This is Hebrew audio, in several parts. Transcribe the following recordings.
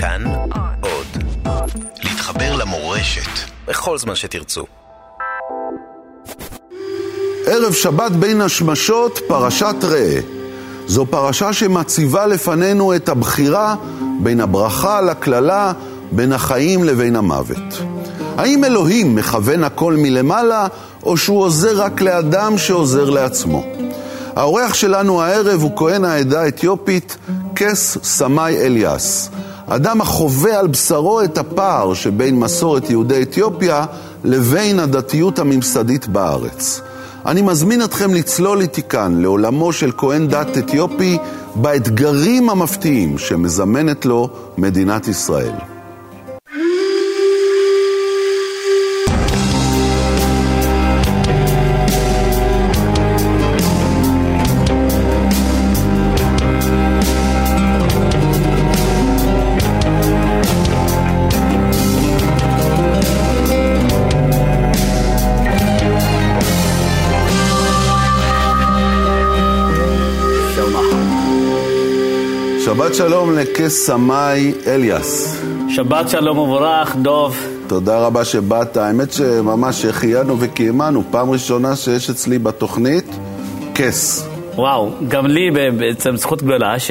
כאן עוד. להתחבר למורשת בכל זמן שתרצו. ערב שבת בין השמשות, פרשת ראה. זו פרשה שמציבה לפנינו את הבחירה בין הברכה לקללה, בין החיים לבין המוות. האם אלוהים מכוון הכל מלמעלה, או שהוא עוזר רק לאדם שעוזר לעצמו? האורח שלנו הערב הוא כהן העדה האתיופית, קס סמאי אליאס. אדם החווה על בשרו את הפער שבין מסורת יהודי אתיופיה לבין הדתיות הממסדית בארץ. אני מזמין אתכם לצלול איתי כאן לעולמו של כהן דת אתיופי באתגרים המפתיעים שמזמנת לו מדינת ישראל. שבת שלום לקס סמאי אליאס. שבת שלום ומבורך, דוב. תודה רבה שבאת. האמת שממש החיינו וקיימנו. פעם ראשונה שיש אצלי בתוכנית קס. וואו, גם לי בעצם זכות גדולה ש...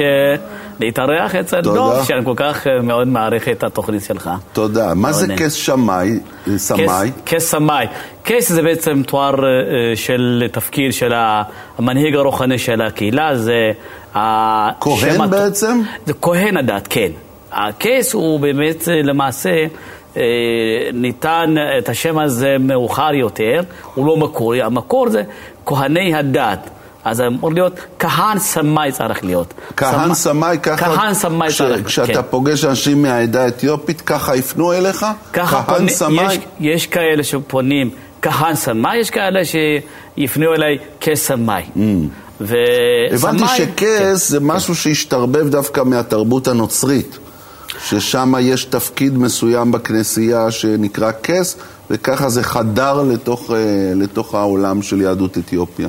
להתארח אצל. דוב, שאני כל כך אה, מאוד מעריך את התוכנית שלך. תודה. מה זה קס שמאי? סמאי? קס- קס סמאי. קס זה בעצם תואר אה, של תפקיד של המנהיג הרוחני של הקהילה, זה... כהן בעצם? זה כהן הדת, כן. הקייס הוא באמת אה, למעשה, אה, ניתן את השם הזה מאוחר יותר, הוא לא מקורי, המקור זה כהני הדת. אז אמור להיות כהן סמאי צריך להיות. כהן סמאי, ככה... כהן סמאי כש- צריך, כשאתה כן. פוגש אנשים מהעדה האתיופית, ככה יפנו אליך? כהן סמאי? יש, יש כאלה שפונים כהן סמאי, יש כאלה שיפנו אליי כסמאי. ו- Mm. הבנתי סמאי- שקס זה משהו שהשתרבב דווקא מהתרבות הנוצרית, ששם יש תפקיד מסוים בכנסייה שנקרא קס, וככה זה חדר לתוך, אה, לתוך העולם של יהדות אתיופיה.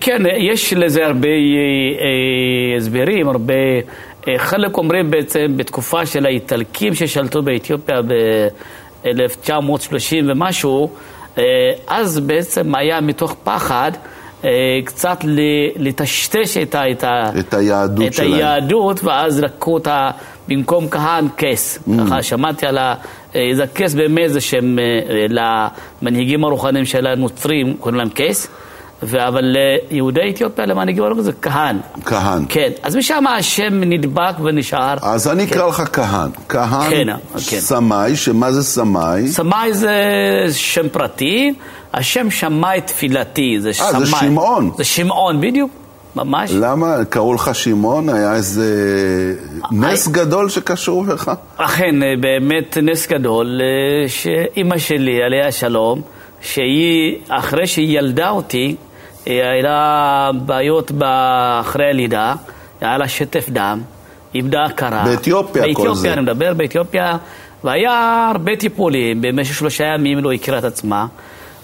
כן, יש לזה הרבה אה, אה, הסברים, הרבה... אה, חלק אומרים בעצם בתקופה של האיטלקים ששלטו באתיופיה ב-1930 ומשהו, אז בעצם היה מתוך פחד קצת לטשטש את, ה- את, ה- את היהדות את שלהם. היהדות, ואז לקחו אותה במקום כהן קייס. Mm. ככה שמעתי על ה... אה, זה קייס באמת זה שם אה, למנהיגים הרוחניים של הנוצרים, קוראים להם קייס. אבל ליהודי אתיופיה, למנהיגים הרוחניים זה כהן. כהן. כן, אז משם השם נדבק ונשאר. אז אני אקרא לך כהן. כהן כן, כן. סמאי, שמה זה סמאי? סמאי זה שם פרטי, השם שמאי תפילתי, זה אה, סמאי. זה שמעון. זה שמעון, בדיוק, ממש. למה? קראו לך שמעון? היה איזה נס גדול שקשור לך? אכן, אה, באמת נס גדול, אה, שאימא שלי, עליה השלום, שהיא, אחרי שהיא ילדה אותי, אה, היה לה בעיות אחרי הלידה, היה לה שטף דם, איבדה הכרה. באתיופיה כל זה. באתיופיה, אני מדבר, באתיופיה, והיה הרבה טיפולים, במשך שלושה ימים לא הכירה את עצמה.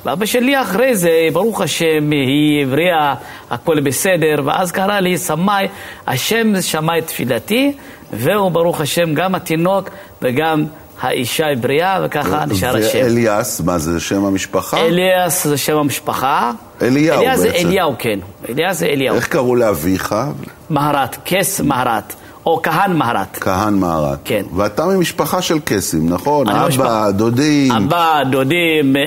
ואבא שלי אחרי זה, ברוך השם, היא הבריאה, הכל בסדר, ואז קרא לי סמאי, השם שמע את תפילתי, והוא ברוך השם גם התינוק וגם האישה הבריאה, וככה נשאר השם. ואליאס, מה זה שם המשפחה? אליאס זה שם המשפחה. אליהו אליאס זה בעצם. אליהו, כן. אליאס זה אליהו. איך קראו לאביך? מהרת, כס מהרת, או כהן מהרת. כהן מהרת. כן. ואתה ממשפחה של קסים, נכון? אבא, משפחה- דודים. אבא, דודים, אה,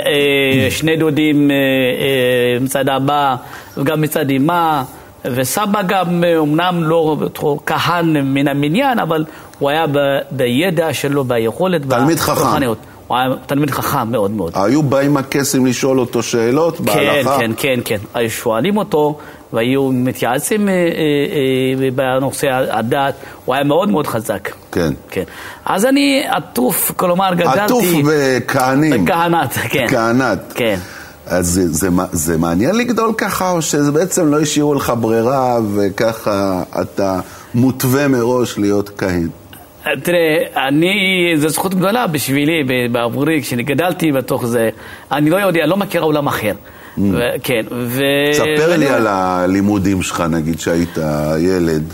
שני דודים אה, אה, מצד אבא וגם מצד אמא, וסבא גם, אה, אמנם לא כהן מן המניין, אבל הוא היה בידע שלו, ביכולת, תלמיד חכם. הוא היה תלמיד חכם מאוד מאוד. היו באים הקסים לשאול אותו שאלות כן, בהלכה? כן, כן, כן. היו שואלים אותו, והיו מתייעצים אה, אה, אה, בנושא הדת, הוא היה מאוד מאוד חזק. כן. כן. אז אני עטוף, כלומר גדלתי... עטוף בכהנים. בכהנת, כן. כהנת. כן. אז זה, זה, זה מעניין לגדול ככה, או שזה בעצם לא השאירו לך ברירה, וככה אתה מותווה מראש להיות כהן? תראה, אני, זו זכות גדולה בשבילי, ב- בעבורי, כשאני גדלתי בתוך זה, אני לא יודע, לא מכיר עולם אחר. ו- כן, ו... Mm. ספר לי על הלימודים שלך, נגיד שהיית ילד.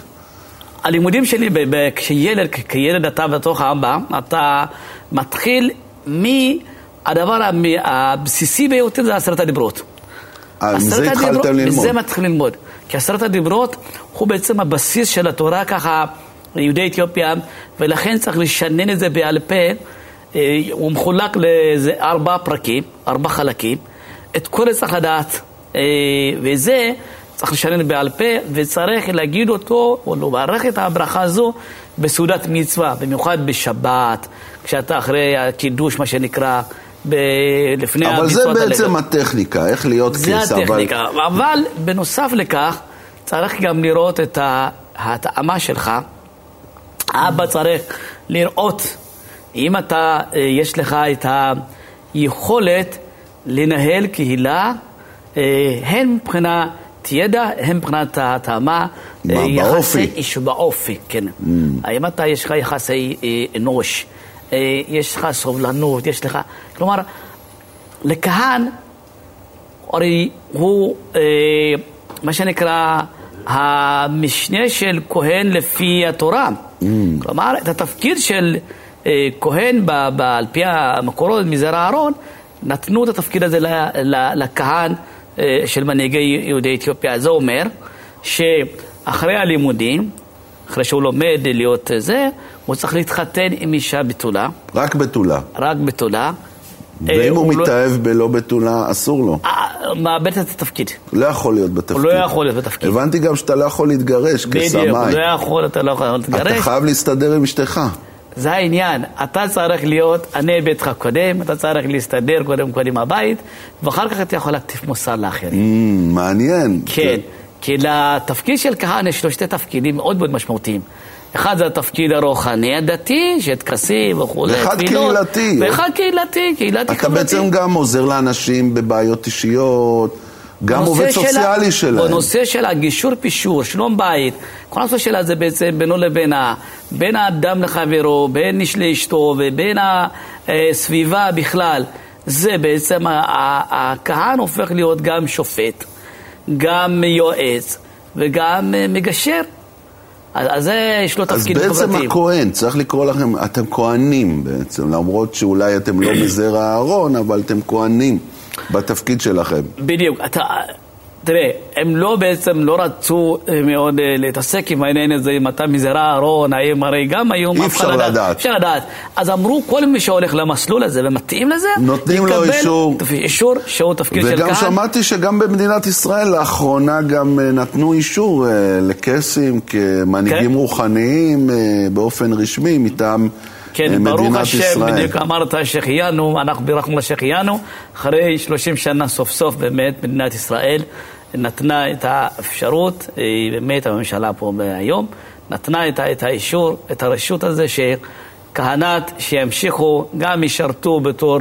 הלימודים שלי, כשילד, כילד אתה בתוך האבא, אתה מתחיל מהדבר הבסיסי ביותר, זה עשרת הדיברות. אה, מזה התחלתם ללמוד. מזה מתחיל ללמוד. כי עשרת הדיברות הוא בעצם הבסיס של התורה ככה, ליהודי אתיופיה, ולכן צריך לשנן את זה בעל פה. אה, הוא מחולק לאיזה ארבע פרקים, ארבע חלקים. את כל זה צריך לדעת. אה, וזה צריך לשנן בעל פה, וצריך להגיד אותו, או לברך את הברכה הזו בסעודת מצווה, במיוחד בשבת, כשאתה אחרי הקידוש, מה שנקרא, ב... לפני. אבל זה בעצם הלגב. הטכניקה, איך להיות קייס. זה הטכניקה, אבל... אבל בנוסף לכך, צריך גם לראות את ההתאמה שלך. אבא צריך לראות, אם אתה, אה, יש לך את היכולת לנהל קהילה, אה, הן מבחינת ידע, הן מבחינת ההתאמה. מה, אה, באופי? איש באופי, כן. Mm. האם אתה, יש לך יחסי אנוש, יש לך סובלנות, יש לך... כלומר, לכהן, הרי הוא, מה שנקרא, המשנה של כהן לפי התורה. Mm. כלומר, את התפקיד של אה, כהן, ב, ב, על פי המקורות מזרע אהרון, נתנו את התפקיד הזה לכהן אה, של מנהיגי יהודי אתיופיה. זה אומר שאחרי הלימודים, אחרי שהוא לומד להיות זה, הוא צריך להתחתן עם אישה בתולה. רק בתולה. רק בתולה. ואם הוא, הוא לא- מתאהב לא... בלא בתולה, אסור לו. אה, מאבד את התפקיד. לא יכול להיות בתפקיד. הוא לא יכול להיות בתפקיד. הבנתי גם שאתה לא יכול להתגרש כסמאי. בדיוק, הוא לא יכול, אתה לא יכול להתגרש. אתה חייב להסתדר עם אשתך. זה העניין, אתה צריך להיות ענה ביתך קודם, אתה צריך להסתדר קודם עם הבית, ואחר כך אתה יכול להטיף מוסר לאחרים. Mm, מעניין. כן, כן, כי לתפקיד של כהן יש לו שתי תפקידים מאוד מאוד משמעותיים. אחד זה התפקיד הרוחני הדתי, של טקסים וכולי, ואחד קהילתי. ואחד קהילתי, קהילתי אתה בעצם גם עוזר לאנשים בבעיות אישיות. גם עובד סוציאלי שלהם. בנושא של הגישור פישור, שלום בית, כל הנושא שלה זה בעצם בינו לבין ה... בין האדם לחברו, בין איש לאשתו ובין הסביבה בכלל. זה בעצם, הכהן הופך להיות גם שופט, גם יועץ וגם מגשר. אז זה יש לו תפקיד חברתי. אז בעצם. הכהן, צריך לקרוא לכם, אתם כהנים בעצם, למרות שאולי אתם לא מזרע אהרון, אבל אתם כהנים בתפקיד שלכם. בדיוק. אתה, תראה, הם לא בעצם, לא רצו אה, מאוד אה, להתעסק עם העניין הזה, אם אתה מזרע אהרון, האם הרי גם היום אי אפשר לדעת. לדעת. אפשר לדעת. אז אמרו, כל מי שהולך למסלול הזה ומתאים לזה, נותנים לו אישור. אישור שהוא תפקיד של קהל. וגם שמעתי שגם במדינת ישראל לאחרונה גם אה, נתנו אישור לקייסים כמנהיגים כן? רוחניים באופן רשמי מטעם... כן, ברוך השם, בדיוק אמרת שהחיינו, אנחנו בירכנו לשהחיינו, אחרי 30 שנה סוף סוף באמת מדינת ישראל נתנה את האפשרות, באמת הממשלה פה היום, נתנה את, את האישור, את הרשות הזה שכהנת שימשיכו, גם ישרתו בתור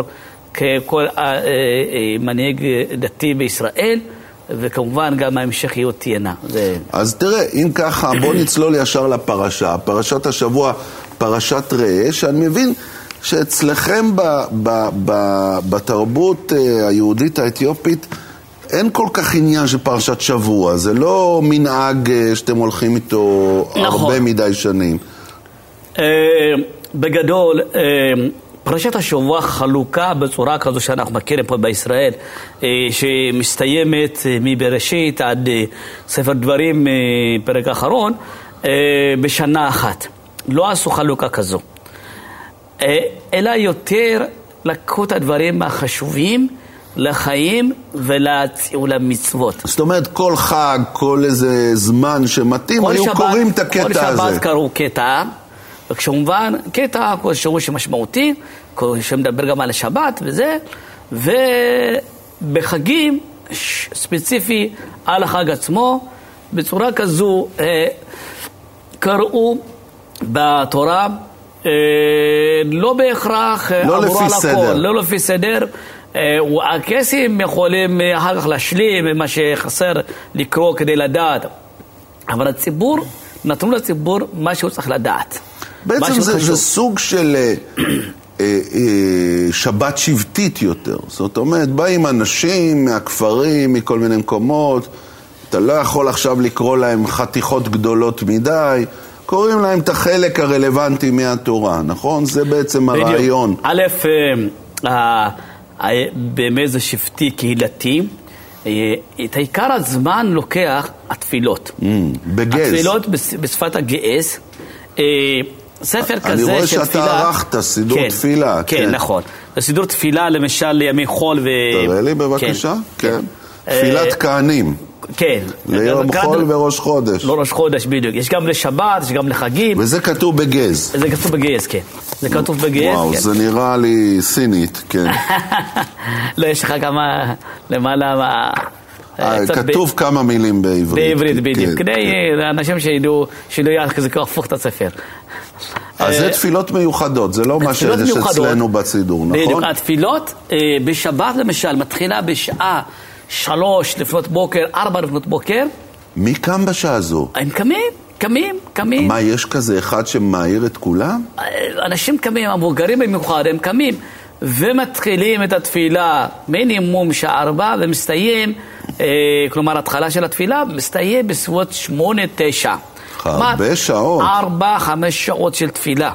ככל אה, אה, מנהיג דתי בישראל. וכמובן גם ההמשכיות תהיינה. זה... אז תראה, אם ככה, בוא נצלול ישר לפרשה. פרשת השבוע פרשת ראה, שאני מבין שאצלכם ב, ב, ב, בתרבות אה, היהודית האתיופית אין כל כך עניין של פרשת שבוע, זה לא מנהג אה, שאתם הולכים איתו נכון. הרבה מדי שנים. אה, בגדול, פרשת השבוע חלוקה בצורה כזו שאנחנו מכירים פה בישראל, שמסתיימת מבראשית עד ספר דברים, פרק האחרון, בשנה אחת. לא עשו חלוקה כזו, אה, אלא יותר לקחו את הדברים החשובים לחיים ולמצוות. זאת אומרת, כל חג, כל איזה זמן שמתאים, היו שבת, קוראים את הקטע כל הזה. כל שבת קראו קטע, וכשכמובן, קטע, כל שירות שמשמעותי, שמדבר גם על השבת וזה, ובחגים, ספציפי על החג עצמו, בצורה כזו אה, קראו בתורה אה, לא בהכרח לא לפי סדר. לא לפי סדר. אה, הקייסים יכולים אחר כך להשלים מה שחסר לקרוא כדי לדעת, אבל הציבור, נתנו לציבור מה שהוא צריך לדעת. בעצם זה, זה סוג של אה, אה, אה, שבת שבטית יותר. זאת אומרת, באים אנשים מהכפרים, מכל מיני מקומות, אתה לא יכול עכשיו לקרוא להם חתיכות גדולות מדי. קוראים להם את החלק הרלוונטי מהתורה, נכון? זה בעצם הרעיון. א', אה, זה שבטי קהילתי. אה, את עיקר הזמן לוקח התפילות. Mm, בגז. התפילות בש- בשפת הגז. אה, ספר כזה אני של תפילה... רואה שאתה ערכת סידור כן, תפילה. כן, נכון. זה סידור תפילה למשל לימי חול ו... תראה לי בבקשה. כן. אה, תפילת כהנים. כן. ליום גם- חול וראש חודש. לא ראש חודש בדיוק. יש גם לשבת, יש גם לחגים. וזה כתוב בגז. זה כתוב בגז, כן. זה כתוב בגז, וואו, כן. זה נראה לי סינית, כן. לא, יש לך כמה למעלה מה... אה, ב- כתוב כמה מילים בעברית. בעברית כן, בדיוק, כן. כדי אה, אנשים שידעו, שלא להפוך את הספר. אז זה אה, תפילות מיוחדות, זה לא מה שיש. אצלנו בדיוק, נכון? התפילות אה, בשבת למשל מתחילה בשעה שלוש לפנות בוקר, ארבע לפנות בוקר, מי קם בשעה הזו? הם קמים, קמים, קמים. מה, יש כזה אחד שמעיר את כולם? אנשים קמים, המבוגרים במיוחד, הם קמים ומתחילים את התפילה מינימום שעה ארבע ומסתיים, אה, כלומר התחלה של התפילה מסתיים בסביבות שמונה, תשע. הרבה שעות. ארבע, חמש שעות של תפילה.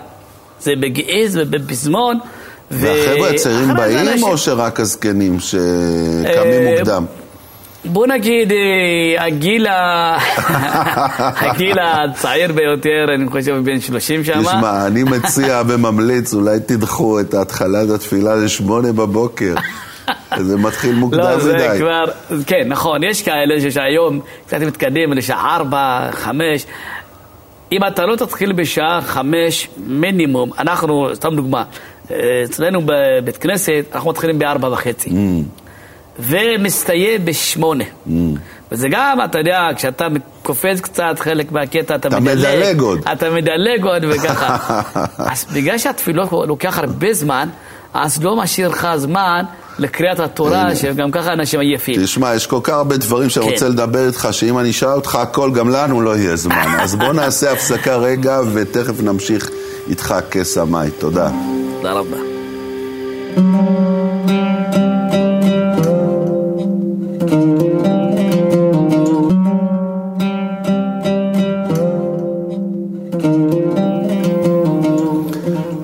זה בגעז ובפזמון. והחבר'ה הצעירים באים, אנשים- או שרק הזקנים שקמים אה, מוקדם? בוא נגיד, אה, הגיל, ה... הגיל הצעיר ביותר, אני חושב, בן 30 שם. תשמע, אני מציע וממליץ, אולי תדחו את התחלת התפילה לשמונה בבוקר. זה מתחיל מוקדם לא, זה מדי. כבר, כן, נכון, יש כאלה שהיום קצת מתקדם לשעה ארבע, חמש. אם אתה לא תתחיל בשעה חמש מינימום, אנחנו, סתם דוגמה, אצלנו בבית כנסת, אנחנו מתחילים בארבע וחצי. Mm. ומסתיים בשמונה. Mm. וזה גם, אתה יודע, כשאתה קופץ קצת חלק מהקטע, אתה אתה מדלג. מדלג עוד. אתה מדלג עוד וככה. אז בגלל שהתפילות לוקח הרבה זמן, אז לא משאיר לך זמן לקריאת התורה, שגם ככה אנשים עייפים. תשמע, יש כל כך הרבה דברים שאני כן. רוצה לדבר איתך, שאם אני אשאל אותך הכל, גם לנו לא יהיה זמן. אז בוא נעשה הפסקה רגע, ותכף נמשיך איתך כסמאי. תודה. תודה רבה.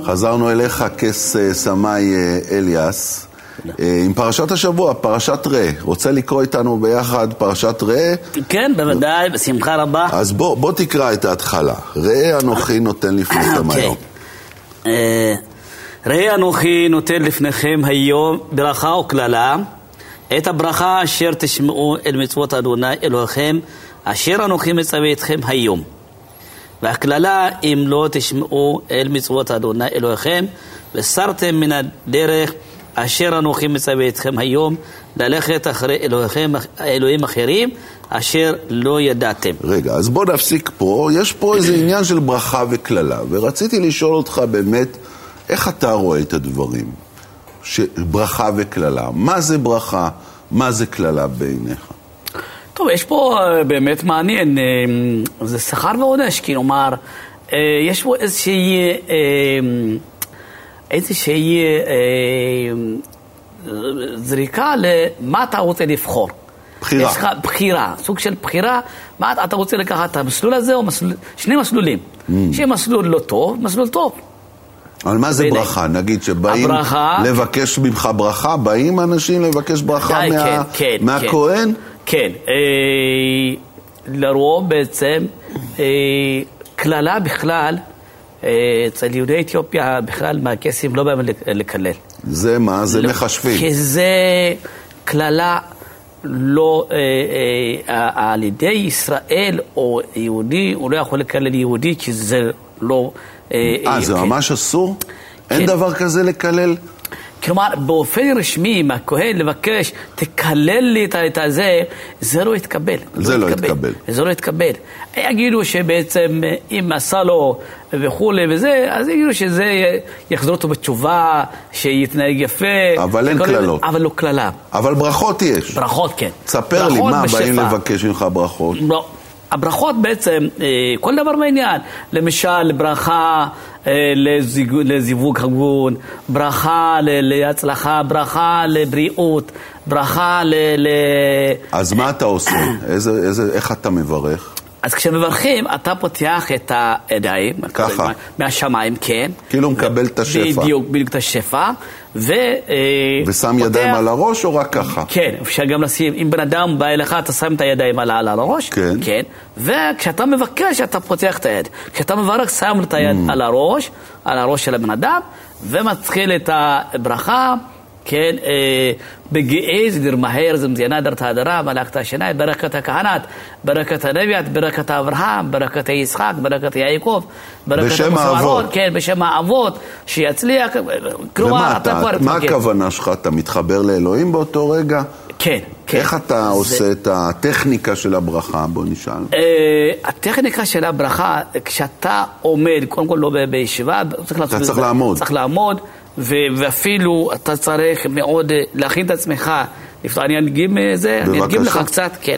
חזרנו אליך, כס אה, סמאי אה, אליאס, עם פרשת השבוע, פרשת ראה. רוצה לקרוא איתנו ביחד פרשת ראה? כן, בוודאי, בשמחה רבה. אז בוא, בוא תקרא את ההתחלה. ראה אנוכי נותן לפניכם כן. היום. אה, ראה אנוכי נותן לפניכם היום ברכה וקללה, את הברכה אשר תשמעו אל מצוות אדוני אלוהיכם, אשר אנוכי מצווה אתכם היום. והקללה אם לא תשמעו אל מצוות אדוני אלוהיכם, וסרתם מן הדרך אשר אנוכי מצווה אתכם היום, ללכת אחרי אלוהיכם, אלוהים אחרים, אשר לא ידעתם. רגע, אז בוא נפסיק פה. יש פה איזה עניין של ברכה וקללה, ורציתי לשאול אותך באמת, איך אתה רואה את הדברים? ש... ברכה וקללה. מה זה ברכה? מה זה קללה בעיניך? טוב, יש פה אה, באמת מעניין, אה, זה שכר ועונש, כלומר, אה, יש פה איזושהי, איזושהי אה, זריקה למה אתה רוצה לבחור. בחירה. יש לך בחירה, סוג של בחירה, מה אתה- רוצה לקחת את המסלול הזה או מסלול, שני מסלולים. Mm. שיהיה מסלול לא טוב, מסלול טוב. אבל מה זה בעיניי. ברכה? נגיד שבאים הברכה- לבקש ממך ברכה, באים אנשים לבקש ברכה די, מה... כן, כן, מהכהן? כן, אה, לרוב בעצם, אה, קללה בכלל, אה, אצל יהודי אתיופיה בכלל מהקייסים לא באים לק- לקלל. זה מה? זה לא, מחשבים. כי זה קללה לא, אה, אה, על ידי ישראל או יהודי, הוא לא יכול לקלל יהודי כי זה לא... אה, זה כן. ממש אסור? אין כן. דבר כזה לקלל? כלומר, באופן רשמי, מהכהן לבקש, תקלל לי את- את הזה, זה לא יתקבל. זה לא יתקבל. זה לא יתקבל. יגידו שבעצם, אם עשה לו וכולי וזה, אז יגידו שזה יחזור אותו בתשובה, שיתנהג יפה. אבל אין קללות. אבל לא קללה. אבל ברכות יש. ברכות כן. תספר לי, מה באים בשפע. לבקש ממך ברכות? לא. הברכות בעצם, אה, כל דבר בעניין. למשל, ברכה אה, לזיג- לזיווג הגון, ברכה להצלחה, ברכה לבריאות, ברכה ל... ל... אז מה אתה עושה? איזה, איזה, איך אתה מברך? אז כשמברכים, אתה פותח את הידיים. ככה. מהשמיים, כן. כאילו מקבל את השפע. בדיוק, בדיוק את השפע. ו... אה, ושם פותח... ידיים על הראש או רק ככה? כן, אפשר גם לשים, אם בן אדם בא אליך, אתה שם את הידיים על, על הראש. כן. כן. וכשאתה מבקש, אתה פותח את היד. כשאתה מברך, שם את היד mm. על הראש, על הראש של הבן אדם, ומתחיל את הברכה. כן, בגאי זה מהר, זה מזיינה דרת הדרה, מלאכת השנה, ברכת הכהנת, ברכת הנביאת, ברכת אברהם, ברכת יצחק, ברכת יעקב, ברכת האבות. כן, בשם האבות, שיצליח, כלומר, אתה כבר... מה הכוונה שלך? אתה מתחבר לאלוהים באותו רגע? כן, כן. איך אתה זה... עושה את הטכניקה של הברכה? בוא נשאל. Uh, הטכניקה של הברכה, כשאתה עומד, קודם כל לא בישיבה, צריך אתה צריך לעמוד. צריך לעמוד. ואפילו אתה צריך מאוד אה, להכין את עצמך. אני אדגים אה, זה, אני אדגים לך קצת, כן.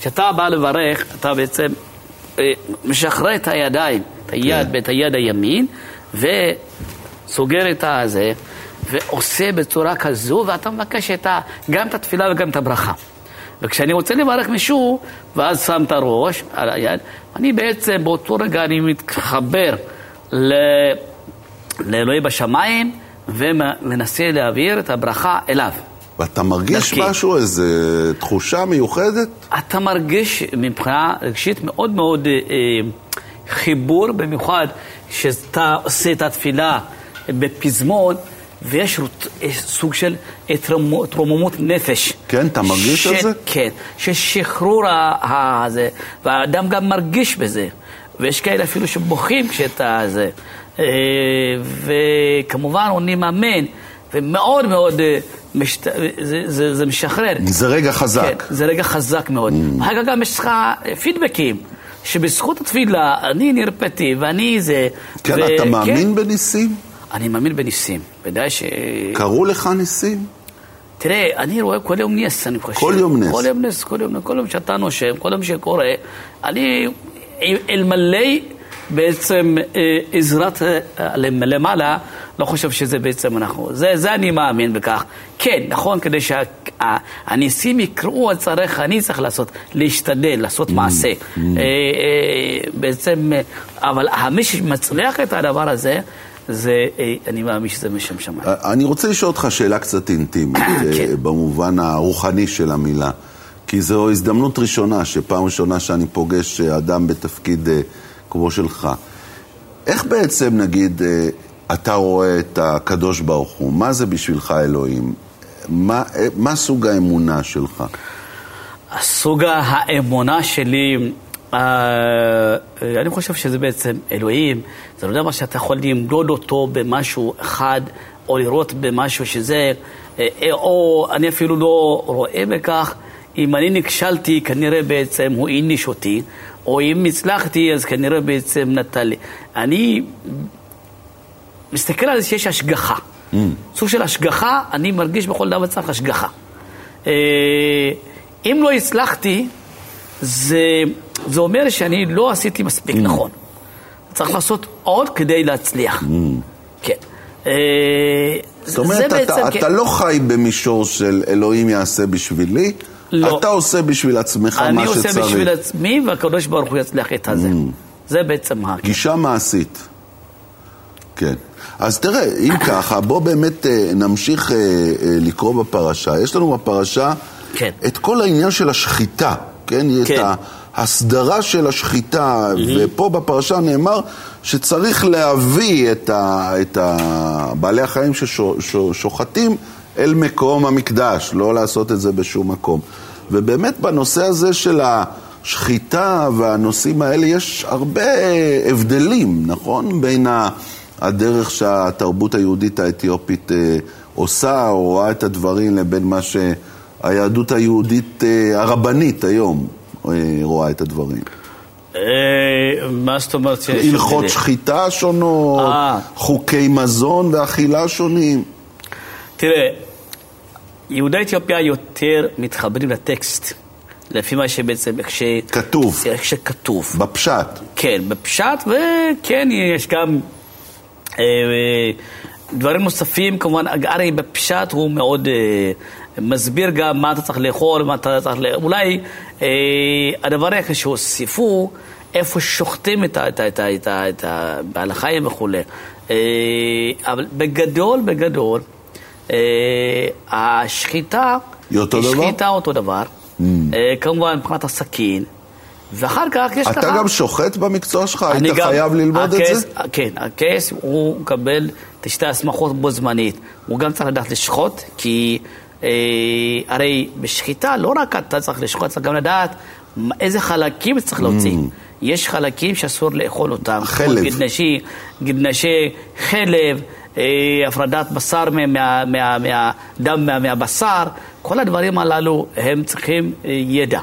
כשאתה בא לברך, אתה בעצם אה, משחרר את הידיים, את היד, כן. את היד הימין, וסוגר את הזה, ועושה בצורה כזו, ואתה מבקש את ה, גם את התפילה וגם את הברכה. וכשאני רוצה לברך מישהו, ואז שם את הראש על היד, אני בעצם באותו רגע אני מתחבר ל... לאלוהי בשמיים ומנסה להעביר את הברכה אליו. ואתה מרגיש דרכי. משהו, איזו תחושה מיוחדת? אתה מרגיש מבחינה רגשית מאוד מאוד אה, חיבור, במיוחד שאתה עושה את התפילה בפזמון, ויש סוג של התרוממות נפש. כן, אתה מרגיש ש... את זה? כן, ששחרור הזה, והאדם גם מרגיש בזה. ויש כאלה אפילו שבוכים כשאתה זה. אה, וכמובן עונים אמן, ומאוד מאוד אה, משת... זה, זה, זה משחרר. זה רגע חזק. כן, זה רגע חזק מאוד. Mm. אחר כך גם יש לך פידבקים. שבזכות התפילה אני נרפאתי ואני זה... כן, ו... אתה מאמין כן, בניסים? אני מאמין בניסים, ודאי ש... קראו לך ניסים? תראה, אני רואה כל יום נס, אני חושב. כל יום נס. כל יום נס, כל יום, כל יום שאתה נושם, כל יום שקורה, אני אלמלא בעצם אה, עזרת אה, למעלה, לא חושב שזה בעצם אנחנו. זה, זה אני מאמין בכך. כן, נכון, כדי שהניסים יקראו, צריך, אני צריך לעשות, להשתדל, לעשות mm, מעשה. Mm. אה, בעצם, אבל מי שמצליח את הדבר הזה, זה, אני מאמין שזה משם שמיים. אני רוצה לשאול אותך שאלה קצת אינטימית, כן. במובן הרוחני של המילה. כי זו הזדמנות ראשונה, שפעם ראשונה שאני פוגש אדם בתפקיד כמו שלך. איך בעצם, נגיד, אה, אתה רואה את הקדוש ברוך הוא? מה זה בשבילך אלוהים? מה, אה, מה סוג האמונה שלך? סוג האמונה שלי, אה, אני חושב שזה בעצם אלוהים. זה לא דבר שאתה יכול למדוד אותו במשהו אחד, או לראות במשהו שזה, או אני אפילו לא רואה בכך. אם אני נכשלתי, כנראה בעצם הוא העניש אותי. או אם הצלחתי, אז כנראה בעצם נתן לי. אני מסתכל על זה שיש השגחה. Mm. סוג של השגחה, אני מרגיש בכל דבר צריך השגחה. אה, אם לא הצלחתי, זה, זה אומר שאני לא עשיתי מספיק mm. נכון. צריך לעשות עוד כדי להצליח. Mm. כן. אה, זאת אומרת, אתה, בעצם, אתה כן. לא חי במישור של אלוהים יעשה בשבילי, לא. אתה עושה בשביל עצמך מה שצריך. אני עושה בשביל עצמי, והקדוש ברוך הוא יצליח את הזה. Mm. זה בעצם ה... גישה מעשית. כן. אז תראה, אם ככה, בוא באמת אה, נמשיך אה, אה, לקרוא בפרשה. יש לנו בפרשה כן. את כל העניין של השחיטה, כן? כן. את ההסדרה של השחיטה, mm-hmm. ופה בפרשה נאמר שצריך להביא את, ה, את ה, בעלי החיים ששוחטים אל מקום המקדש, לא לעשות את זה בשום מקום. ובאמת בנושא הזה של השחיטה והנושאים האלה יש הרבה הבדלים, נכון? בין הדרך שהתרבות היהודית האתיופית אה, עושה או רואה את הדברים לבין מה שהיהדות היהודית אה, הרבנית היום אה, רואה את הדברים. מה זאת אומרת? הלכות שחיטה שונות, חוקי מזון ואכילה שונים. תראה, יהודי אתיופיה יותר מתחברים לטקסט, לפי מה שבעצם, איך ש... כתוב. איך שכתוב. בפשט. כן, בפשט, וכן, יש גם אה, דברים נוספים, כמובן, הרי בפשט הוא מאוד, אה, מסביר גם מה אתה צריך לאכול, מה אתה צריך לאכול. אולי אה, הדבר היחיד שהוסיפו, איפה שוחטים את, את, את, את, את הבעל החיים וכולי. אה, אבל בגדול, בגדול, אה, השחיטה היא אותו היא דבר? שחיטה אותו דבר. Mm. אה, כמובן מבחינת הסכין. ואחר כך יש לך... אתה גם שוחט במקצוע שלך? היית גם- חייב ללמוד את הקייס- זה? כן, הקייס הוא מקבל את שתי הסמכות בו זמנית. הוא גם צריך לדעת לשחוט, כי אה, הרי בשחיטה לא רק אתה צריך לשחוט, צריך גם לדעת איזה חלקים צריך להוציא. יש חלקים שאסור לאכול אותם. Mm. חלב. גדנשי, גדנשי חלב, אה, הפרדת בשר מה- מה- מה- מהדם מה- מהבשר, כל הדברים הללו הם צריכים אה, ידע.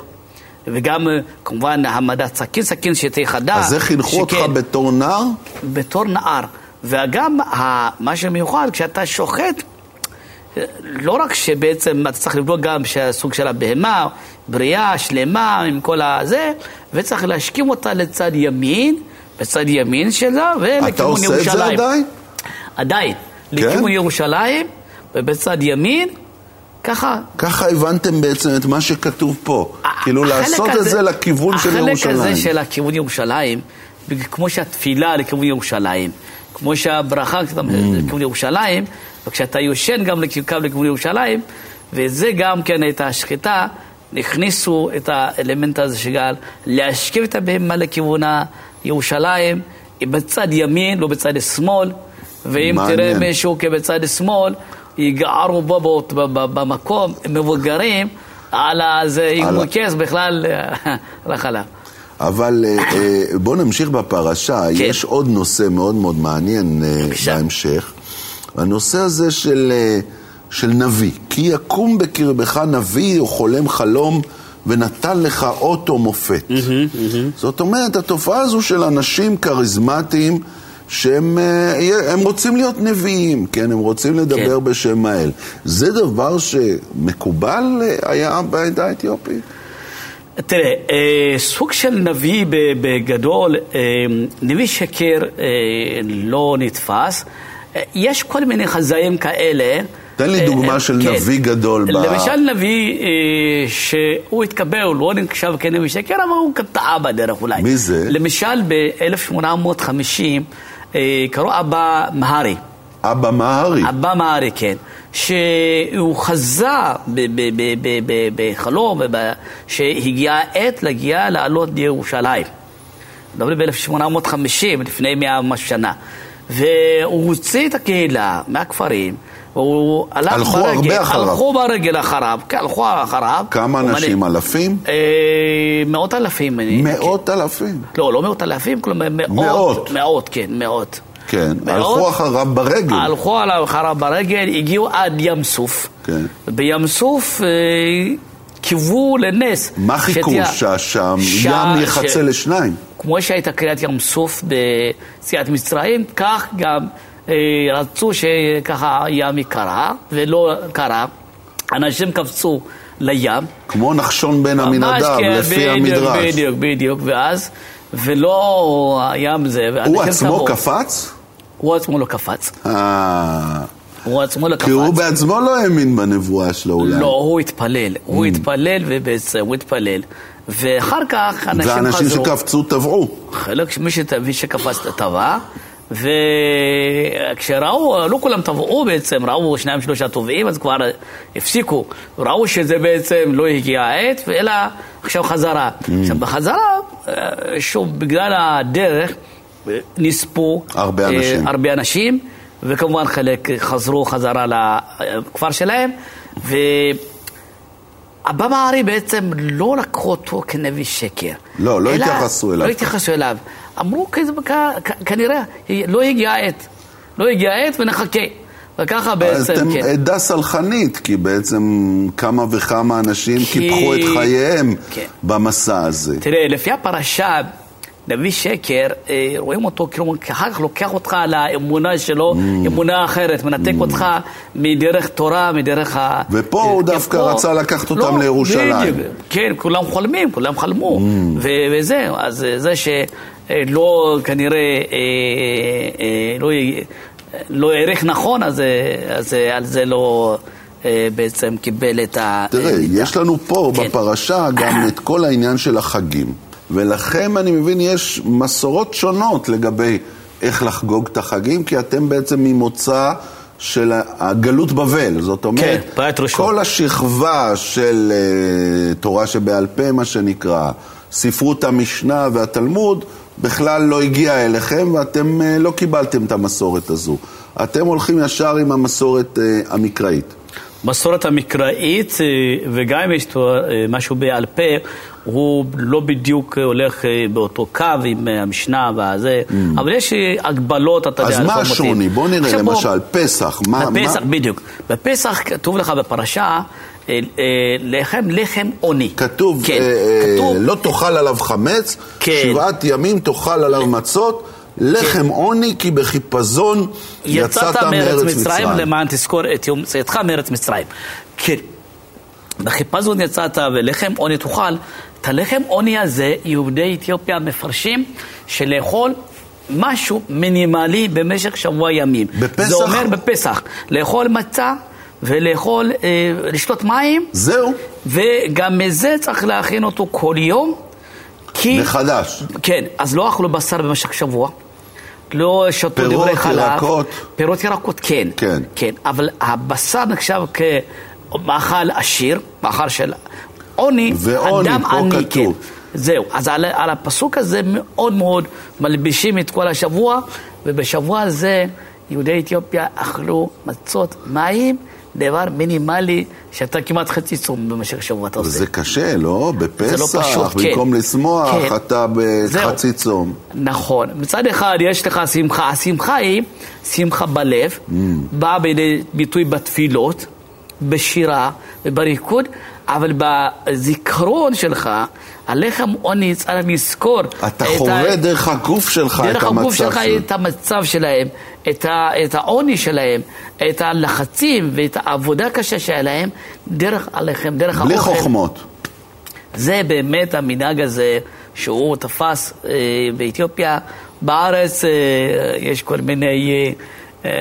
וגם אה, כמובן העמדת סכין, סכין שתהיה חדה. אז זה חינכו אותך בתור נער? בתור נער. וגם מה שמיוחד, כשאתה שוחט, לא רק שבעצם אתה צריך לבדוק גם שהסוג של הבהמה, בריאה, שלמה, עם כל הזה, וצריך להשכים אותה לצד ימין, בצד ימין שלה, ולכיוון אתה ירושלים. עושה את זה עדיין? עדיין. כן? לכיוון ירושלים, ובצד ימין, ככה. ככה הבנתם בעצם את מה שכתוב פה. כאילו החלק לעשות את הזה- זה לכיוון של החלק ירושלים. הזה של הכיוון ירושלים, כמו שהתפילה לכיוון ירושלים, כמו שהברכה Mm. לכיוון ירושלים, וכשאתה יושן גם לקו לכיוון ירושלים, וזה גם כן את השחיטה, הכניסו את האלמנט הזה שגל, להשכיב את הבהמה לכיוון ירושלים, בצד ימין, לא בצד שמאל, ואם מעניין. תראה מישהו כבצד שמאל, יגערו בו במקום, מבוגרים, על הזה, אם על הוא ה- כס בכלל, עליו. אבל אה, אה, בואו נמשיך בפרשה, כן. יש עוד נושא מאוד מאוד מעניין אה, בבקשה. בהמשך. הנושא הזה של, של נביא. כי יקום בקרבך נביא או חולם חלום ונתן לך אות או מופת. זאת אומרת, התופעה הזו של אנשים כריזמטיים שהם אה, הם רוצים להיות נביאים, כן? הם רוצים לדבר כן. בשם האל. זה דבר שמקובל אה, היה בעדה האתיופית? תראה, אה, סוג של נביא ב- בגדול, נביא שקר לא נתפס. יש כל מיני חזאים כאלה. תן לי דוגמה של כן. נביא גדול ב- למשל נביא אה, שהוא התקבל, הוא לא נחשב כנביא שקר, אבל הוא טעה בדרך אולי. מי זה? למשל ב-1850 אה, קראו אבא מהרי. אבא מהרי. אבא מהרי, כן. שהוא חזה בחלום, שהגיעה העת להגיע לעלות לירושלים. מדברים ב-1850, לפני מאה ומשהו שנה. והוא הוציא את הקהילה מהכפרים, והוא הלך הלכו ברגל. הרבה אחריו. הלכו ברגל אחריו, כן, הלכו אחריו. כמה הוא אנשים? מלא- אלפים? אה, מאות אלפים. אני- מאות אלפים. לא, לא מאות אלפים, כלומר מאות. מאות. מאות, כן, מאות. כן, מאות. הלכו אחריו ברגל. הלכו אחריו ברגל, הגיעו עד ים סוף. כן. בים סוף אה, קיוו לנס. מה חיכו? שתהיה- שה- שהים שה- יחצה ש- לשניים. כמו שהייתה קריאת ים סוף בסיעת מצרים, כך גם רצו שככה הים יקרה, ולא קרה. אנשים קפצו לים. כמו נחשון בן עמינדב, כן, לפי בדיוק, המדרש. בדיוק, בדיוק, ואז, ולא הים זה. הוא עצמו טבעו. קפץ? הוא עצמו לא קפץ. אה, הוא עצמו לא קפץ. כי הוא בעצמו לא האמין בנבואה שלו אולי. לא, הוא התפלל. הוא Mm. התפלל ובעצם הוא התפלל. ואחר כך אנשים חזרו. ואנשים שקפצו טבעו. חלק, שת- מי שקפץ טבע, וכשראו, לא כולם טבעו בעצם, ראו שניים שלושה טובעים, אז כבר הפסיקו. ראו שזה בעצם לא הגיע העת, אלא עכשיו חזרה. Mm. עכשיו בחזרה, אה, שוב, בגלל הדרך, נספו הרבה אה, אנשים. הרבה אנשים, וכמובן חלק חזרו חזרה לכפר שלהם, ו... אבא מהרי בעצם לא לקחו אותו כנביא שקר. לא, לא אלא- התייחסו אליו. לא התייחסו אליו. אמרו, כזה, כנראה, לא הגיעה העת. לא הגיעה העת ונחכה. וככה אז בעצם, אתם כן. עדה סלחנית, כי בעצם כמה וכמה אנשים כי- קיפחו את חייהם כן. במסע הזה. תראה, לפי הפרשה, נביא שקר, אה, רואים אותו, כאילו, אחר כך לוקח אותך לאמונה שלו, Mm. אמונה אחרת, מנתק אותך מדרך תורה, מדרך ה... ופה הוא אה, דווקא פה- רצה לקחת אותם לא, לירושלים. Mm. בדיוק. כן, כולם חולמים, כולם חלמו, ו- וזהו, אז זה שלא, כנראה, אה, אה, לא, לא העריך נכון, אז, אה, אז אה, על זה לא, בעצם קיבל את ה... תראה, יש לנו פה כן. בפרשה גם את כל העניין של החגים. ולכם, אני מבין, יש מסורות שונות לגבי איך לחגוג את החגים, כי אתם בעצם ממוצא של הגלות בבל. זאת אומרת, כן. כל השכבה של uh, תורה שבעל פה, מה שנקרא, ספרות המשנה והתלמוד, בכלל לא הגיעה אליכם ואתם uh, לא קיבלתם את המסורת הזו. אתם הולכים ישר עם המסורת uh, המקראית. מסורת המקראית, וגם אם יש משהו בעל פה, הוא לא בדיוק הולך באותו קו עם המשנה והזה, mm. אבל יש הגבלות, אתה יודע, אז מה השוני? בוא נראה, למשל, פסח. בפסח, בדיוק. בפסח כתוב לך בפרשה, לחם, לחם עוני. כתוב, כן, כתוב, לא תאכל עליו חמץ, כן. שבעת ימים תאכל עליו מצות. לחם עוני כי בחיפזון יצאת מארץ מצרים. למען תזכור את יום צאתך מארץ מצרים. כן, בחיפזון יצאת ולחם עוני תאכל. את הלחם עוני הזה יהודי אתיופיה מפרשים שלאכול משהו מינימלי במשך שבוע ימים. בפסח? זה אומר בפסח, לאכול מצה ולאכול, אה, לשתות מים. זהו. וגם מזה צריך להכין אותו כל יום. כי... מחדש. כן, אז לא אכלו בשר במשך שבוע. לא שתו דברי חלב. פירות, ירקות. פירות, ירקות, כן. כן. כן, אבל הבשר נחשב כמאכל עשיר, מאכל של עוני, ועוני, אדם פה עני, כתוב. כן. זהו, אז על, על הפסוק הזה מאוד מאוד מלבישים את כל השבוע, ובשבוע הזה יהודי אתיופיה אכלו מצות מים. דבר מינימלי שאתה כמעט חצי צום במשך שבוע, אתה עושה. זה קשה, לא? בפסח, זה לא פשוט, במקום כן. לשמוח, כן. אתה בחצי צום. נכון. מצד אחד יש לך שמחה, השמחה היא שמחה בלב, mm. באה בידי ביטוי בתפילות, בשירה ובריקוד, אבל בזיכרון שלך, הלחם עוני צריך לזכור. אתה חווה ה... דרך הגוף שלך דרך את המצב הגוף שלך את המצב שלהם, את, ה... את העוני שלהם, את הלחצים ואת העבודה הקשה שלהם, דרך הלחם, דרך בלי האוכל. בלי חוכמות. זה באמת המנהג הזה שהוא תפס אה, באתיופיה. בארץ אה, יש כל מיני, אה,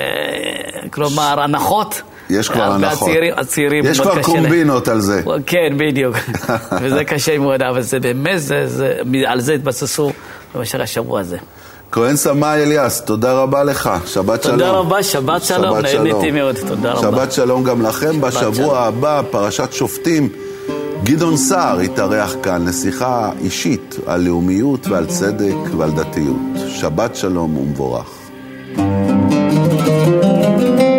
כלומר, הנחות. יש כבר הנחות. הצעירים, יש כבר קומבינות על זה. כן, בדיוק. וזה קשה מאוד, אבל זה באמת, זה, זה, על זה התבססו במשך השבוע הזה. כהן סמאי אליאס, תודה רבה לך, שבת תודה שלום. תודה רבה, שבת שלום, נהניתי מאוד, תודה רבה. שבת שלום גם לכם, בשבוע שלום. הבא, פרשת שופטים. גדעון סער יתארח כאן לשיחה אישית על לאומיות ועל צדק ועל דתיות. שבת שלום ומבורך. thank you